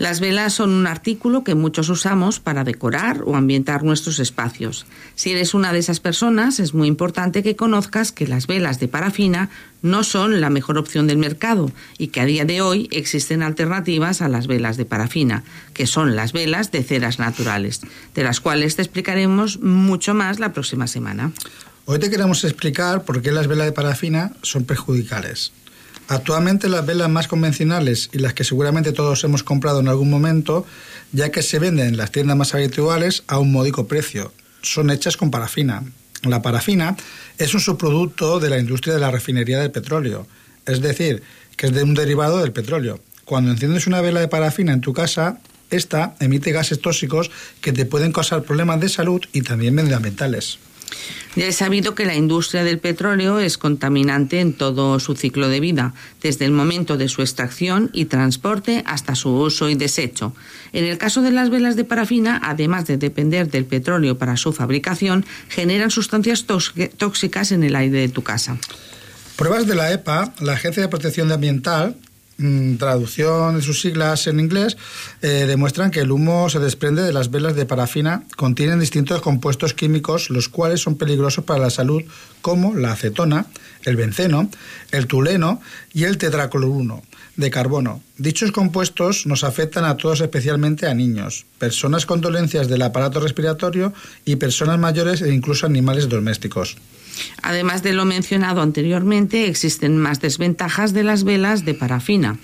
Las velas son un artículo que muchos usamos para decorar o ambientar nuestros espacios. Si eres una de esas personas, es muy importante que conozcas que las velas de parafina no son la mejor opción del mercado y que a día de hoy existen alternativas a las velas de parafina, que son las velas de ceras naturales, de las cuales te explicaremos mucho más la próxima semana. Hoy te queremos explicar por qué las velas de parafina son perjudiciales. Actualmente las velas más convencionales y las que seguramente todos hemos comprado en algún momento, ya que se venden en las tiendas más habituales a un módico precio, son hechas con parafina. La parafina es un subproducto de la industria de la refinería del petróleo, es decir, que es de un derivado del petróleo. Cuando enciendes una vela de parafina en tu casa, esta emite gases tóxicos que te pueden causar problemas de salud y también medioambientales. Ya he sabido que la industria del petróleo es contaminante en todo su ciclo de vida, desde el momento de su extracción y transporte hasta su uso y desecho. En el caso de las velas de parafina, además de depender del petróleo para su fabricación, generan sustancias tóxic- tóxicas en el aire de tu casa. Pruebas de la EPA, la Agencia de Protección Ambiental, traducción de sus siglas en inglés, eh, demuestran que el humo se desprende de las velas de parafina, contienen distintos compuestos químicos, los cuales son peligrosos para la salud, como la acetona, el benceno, el tuleno y el tetracloruno de carbono. Dichos compuestos nos afectan a todos, especialmente a niños, personas con dolencias del aparato respiratorio y personas mayores e incluso animales domésticos. Además de lo mencionado anteriormente, existen más desventajas de las velas de parafina.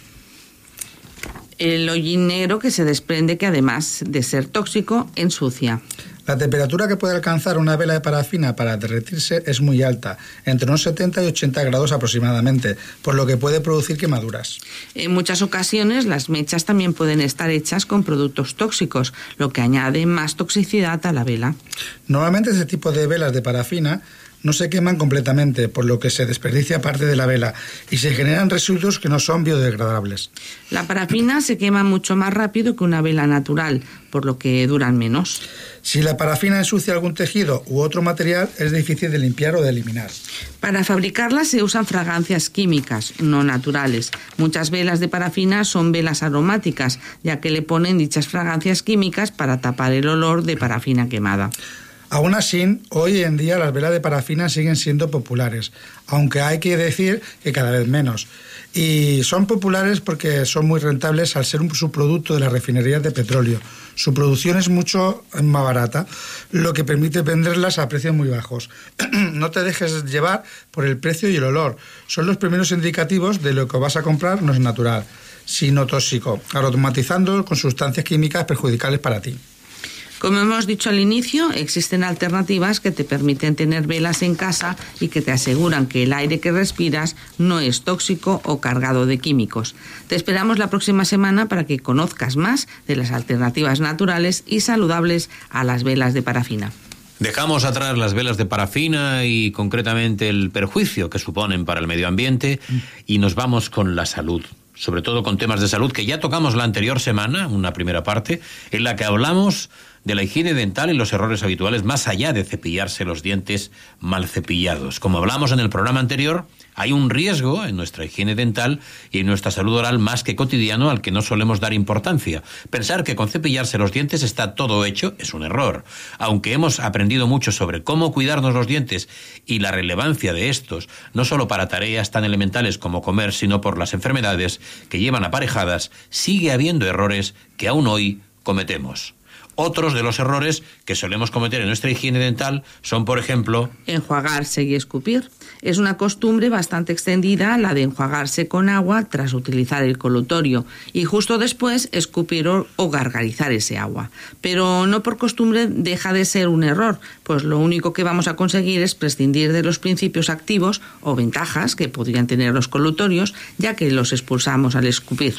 El hollín negro que se desprende que además de ser tóxico, ensucia. La temperatura que puede alcanzar una vela de parafina para derretirse es muy alta, entre unos 70 y 80 grados aproximadamente, por lo que puede producir quemaduras. En muchas ocasiones las mechas también pueden estar hechas con productos tóxicos, lo que añade más toxicidad a la vela. Normalmente este tipo de velas de parafina no se queman completamente, por lo que se desperdicia parte de la vela y se generan residuos que no son biodegradables. La parafina se quema mucho más rápido que una vela natural, por lo que duran menos. Si la parafina ensucia algún tejido u otro material, es difícil de limpiar o de eliminar. Para fabricarla se usan fragancias químicas, no naturales. Muchas velas de parafina son velas aromáticas, ya que le ponen dichas fragancias químicas para tapar el olor de parafina quemada. Aún así, hoy en día las velas de parafina siguen siendo populares, aunque hay que decir que cada vez menos. Y son populares porque son muy rentables al ser un subproducto de las refinerías de petróleo. Su producción es mucho más barata, lo que permite venderlas a precios muy bajos. no te dejes llevar por el precio y el olor. Son los primeros indicativos de lo que vas a comprar no es natural, sino tóxico, aromatizando con sustancias químicas perjudiciales para ti. Como hemos dicho al inicio, existen alternativas que te permiten tener velas en casa y que te aseguran que el aire que respiras no es tóxico o cargado de químicos. Te esperamos la próxima semana para que conozcas más de las alternativas naturales y saludables a las velas de parafina. Dejamos atrás las velas de parafina y concretamente el perjuicio que suponen para el medio ambiente y nos vamos con la salud sobre todo con temas de salud que ya tocamos la anterior semana, una primera parte, en la que hablamos de la higiene dental y los errores habituales más allá de cepillarse los dientes mal cepillados. Como hablamos en el programa anterior, hay un riesgo en nuestra higiene dental y en nuestra salud oral más que cotidiano al que no solemos dar importancia. Pensar que con cepillarse los dientes está todo hecho es un error. Aunque hemos aprendido mucho sobre cómo cuidarnos los dientes y la relevancia de estos, no solo para tareas tan elementales como comer, sino por las enfermedades que llevan aparejadas, sigue habiendo errores que aún hoy cometemos. Otros de los errores que solemos cometer en nuestra higiene dental son, por ejemplo, enjuagarse y escupir. Es una costumbre bastante extendida la de enjuagarse con agua tras utilizar el colutorio y justo después escupir o, gargarizar ese agua. Pero no por costumbre deja de ser un error, pues lo único que vamos a conseguir es prescindir de los principios activos o ventajas que podrían tener los colutorios, ya que los expulsamos al escupir.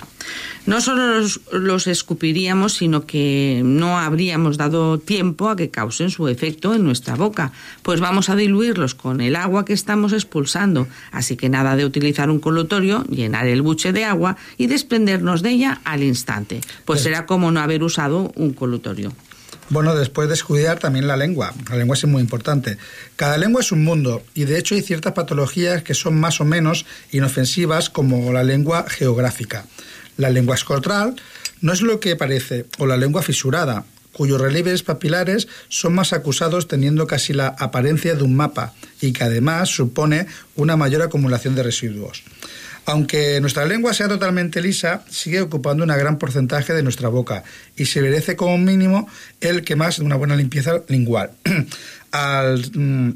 No solo los, los escupiríamos, sino que no habríamos dado tiempo a que causen su efecto en nuestra boca, pues vamos a diluirlos con el agua que estamos expulsando, así que nada de utilizar un colutorio, llenar el buche de agua y desprendernos de ella al instante, pues será como no haber usado un colutorio. Bueno, después de estudiar también la lengua. La lengua es muy importante. Cada lengua es un mundo y de hecho hay ciertas patologías que son más o menos inofensivas como la lengua geográfica. La lengua escrotal no es lo que parece, o la lengua fisurada, cuyos relieves papilares son más acusados teniendo casi la apariencia de un mapa y que además supone una mayor acumulación de residuos. Aunque nuestra lengua sea totalmente lisa, sigue ocupando un gran porcentaje de nuestra boca y se merece como mínimo el que más de una buena limpieza lingual. Al, mm,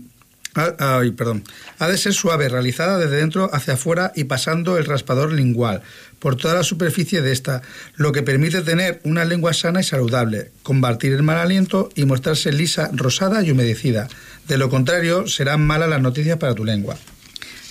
perdón. Ha de ser suave, realizada desde dentro hacia afuera y pasando el raspador lingual por toda la superficie de esta, lo que permite tener una lengua sana y saludable, combatir el mal aliento y mostrarse lisa, rosada y humedecida. De lo contrario, serán malas las noticias para tu lengua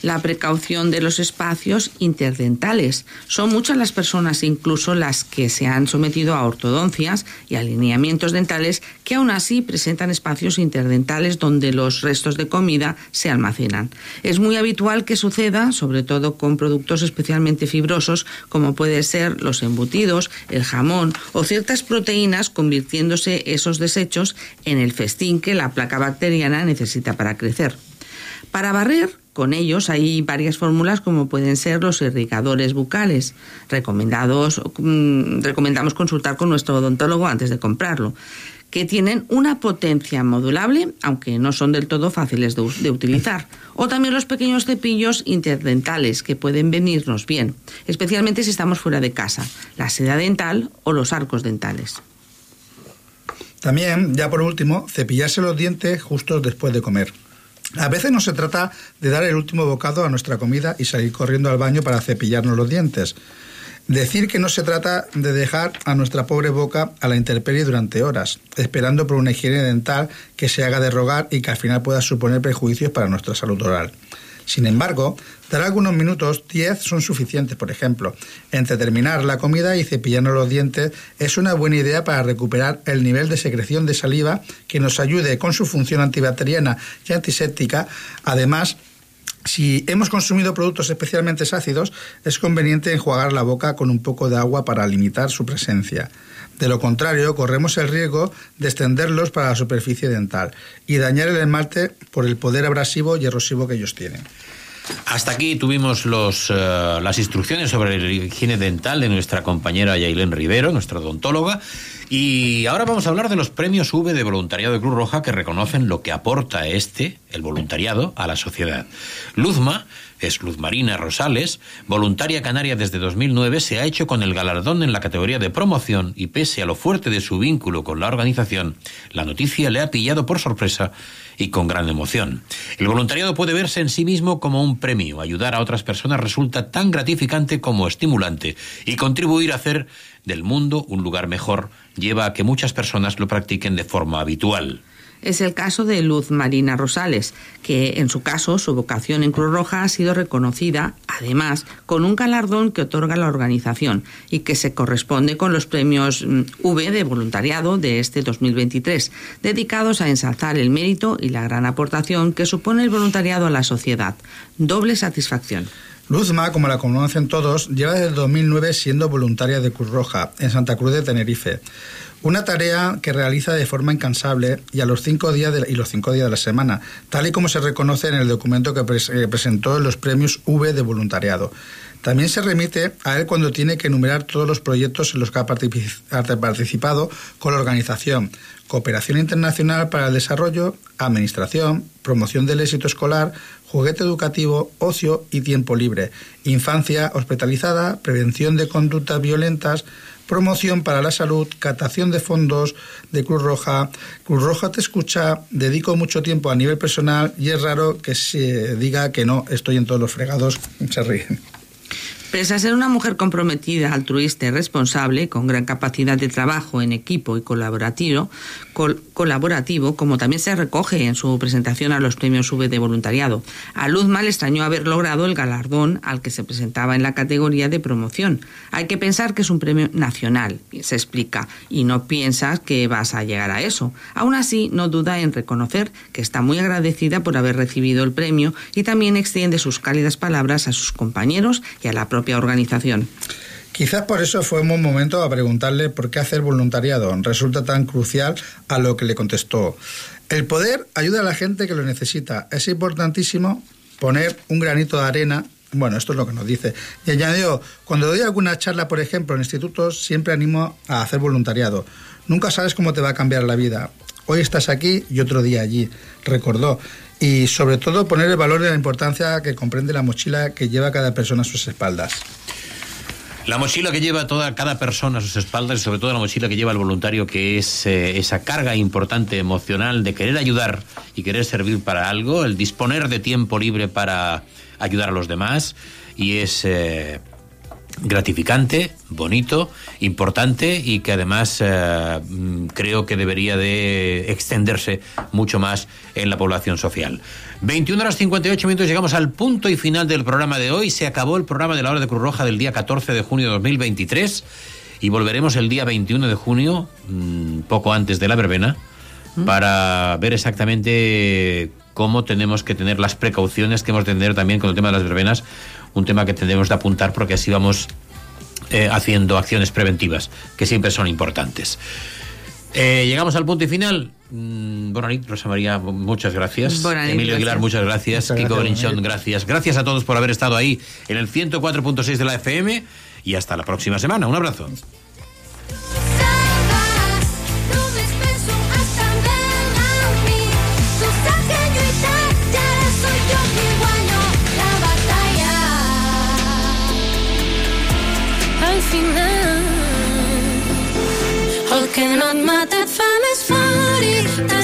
la precaución de los espacios interdentales. Son muchas las personas, incluso las que se han sometido a ortodoncias y alineamientos dentales, que aún así presentan espacios interdentales donde los restos de comida se almacenan. Es muy habitual que suceda, sobre todo con productos especialmente fibrosos, como puede ser los embutidos, el jamón o ciertas proteínas, convirtiéndose esos desechos en el festín que la placa bacteriana necesita para crecer. Para barrer, con ellos hay varias fórmulas como pueden ser los irrigadores bucales. Recomendados, mm, recomendamos consultar con nuestro odontólogo antes de comprarlo que tienen una potencia modulable, aunque no son del todo fáciles de, de, utilizar. O también los pequeños cepillos interdentales, que pueden venirnos bien, especialmente si estamos fuera de casa, la seda dental o los arcos dentales. También, ya por último, cepillarse los dientes justo después de comer. A veces no se trata de dar el último bocado a nuestra comida y salir corriendo al baño para cepillarnos los dientes. Decir que no se trata de dejar a nuestra pobre boca a la intemperie durante horas, esperando por una higiene dental que se haga de rogar y que al final pueda suponer perjuicios para nuestra salud oral. Sin embargo, dar algunos minutos, 10 son suficientes, por ejemplo. Entre terminar la comida y cepillarnos los dientes es una buena idea para recuperar el nivel de secreción de saliva que nos ayude con su función antibacteriana y antiséptica. Además, si hemos consumido productos especialmente ácidos, es conveniente enjuagar la boca con un poco de agua para limitar su presencia. De lo contrario, corremos el riesgo de extenderlos para la superficie dental y dañar el esmalte por el poder abrasivo y erosivo que ellos tienen. Hasta aquí tuvimos los, eh, las instrucciones sobre la higiene dental de nuestra compañera Yailén Rivero, nuestra odontóloga. Y ahora vamos a hablar de los premios V de voluntariado de Cruz Roja que reconocen lo que aporta este, el voluntariado, a la sociedad. Luzma es Luz Marina Rosales, voluntaria canaria desde 2009, se ha hecho con el galardón en la categoría de promoción y pese a lo fuerte de su vínculo con la organización, la noticia le ha pillado por sorpresa y con gran emoción. El voluntariado puede verse en sí mismo como un premio. Ayudar a otras personas resulta tan gratificante como estimulante y contribuir a hacer del mundo un lugar mejor lleva a que muchas personas lo practiquen de forma habitual es el caso de Luz Marina Rosales, que en su caso su vocación en Cruz Roja ha sido reconocida, además, con un galardón que otorga la organización y que se corresponde con los premios mm, V de voluntariado de este 2023, dedicados a ensalzar el mérito y la gran aportación que supone el voluntariado a la sociedad. Doble satisfacción. Luzma, como la conocen todos, lleva desde 2009 siendo voluntaria de Cruz Roja en Santa Cruz de Tenerife. Una tarea que realiza de forma incansable y a los cinco días de, y los cinco días de la semana, tal y como se reconoce en el documento que eh, presentó en los premios V de voluntariado. También se remite a él cuando tiene que enumerar todos los proyectos en los que ha participado con la organización, cooperación internacional para el desarrollo, administración, promoción del éxito escolar, juguete educativo, ocio y tiempo libre, infancia hospitalizada, prevención de conductas violentas, promoción para la salud, catación de fondos de Cruz Roja. Cruz Roja te escucha, dedico mucho tiempo a nivel personal y es raro que se diga que no, estoy en todos los fregados. Se ríen. Pese a ser una mujer comprometida, altruista y responsable, con gran capacidad de trabajo en equipo y colaborativo, colaborativo, como también se recoge en su presentación a los premios V de voluntariado. A Luzma le extrañó haber logrado el galardón al que se presentaba en la categoría de promoción. Hay que pensar que es un premio nacional, se explica, y no piensas que vas a llegar a eso. Aún así, no duda en reconocer que está muy agradecida por haber recibido el premio y también extiende sus cálidas palabras a sus compañeros y a la propia organización. Quizás por eso fue un buen momento a preguntarle por qué hacer voluntariado resulta tan crucial a lo que le contestó. El poder ayuda a la gente que lo necesita. Es importantísimo poner un granito de arena. Bueno, esto es lo que nos dice. Y añadió, cuando doy alguna charla, por ejemplo, en institutos, siempre animo a hacer voluntariado. Nunca sabes cómo te va a cambiar la vida. Hoy estás aquí y otro día allí, recordó y sobre todo poner el valor de la importancia que comprende la mochila que lleva cada persona a sus espaldas. La mochila que lleva toda cada persona a sus espaldas y sobre todo la mochila que lleva el voluntario, que es eh, esa carga importante emocional de querer ayudar y querer servir para algo, el disponer de tiempo libre para ayudar a los demás y es eh, gratificante, bonito, importante y que además eh, creo que debería de extenderse mucho más en la población social. 21 horas 58 minutos, llegamos al punto y final del programa de hoy. Se acabó el programa de la hora de Cruz Roja del día 14 de junio de 2023 y volveremos el día 21 de junio, mm, poco antes de la verbena, ¿Mm? para ver exactamente cómo tenemos que tener las precauciones que hemos de tener también con el tema de las verbenas un tema que tendremos de apuntar porque así vamos eh, haciendo acciones preventivas, que siempre son importantes. Eh, llegamos al punto y final. Mm, Rosa María, muchas gracias. Emilio Aguilar, muchas gracias. Kiko Brinchón, gracias. Gracias a todos por haber estado ahí en el 104.6 de la FM y hasta la próxima semana. Un abrazo. final. El que no et mata et fa més fort i te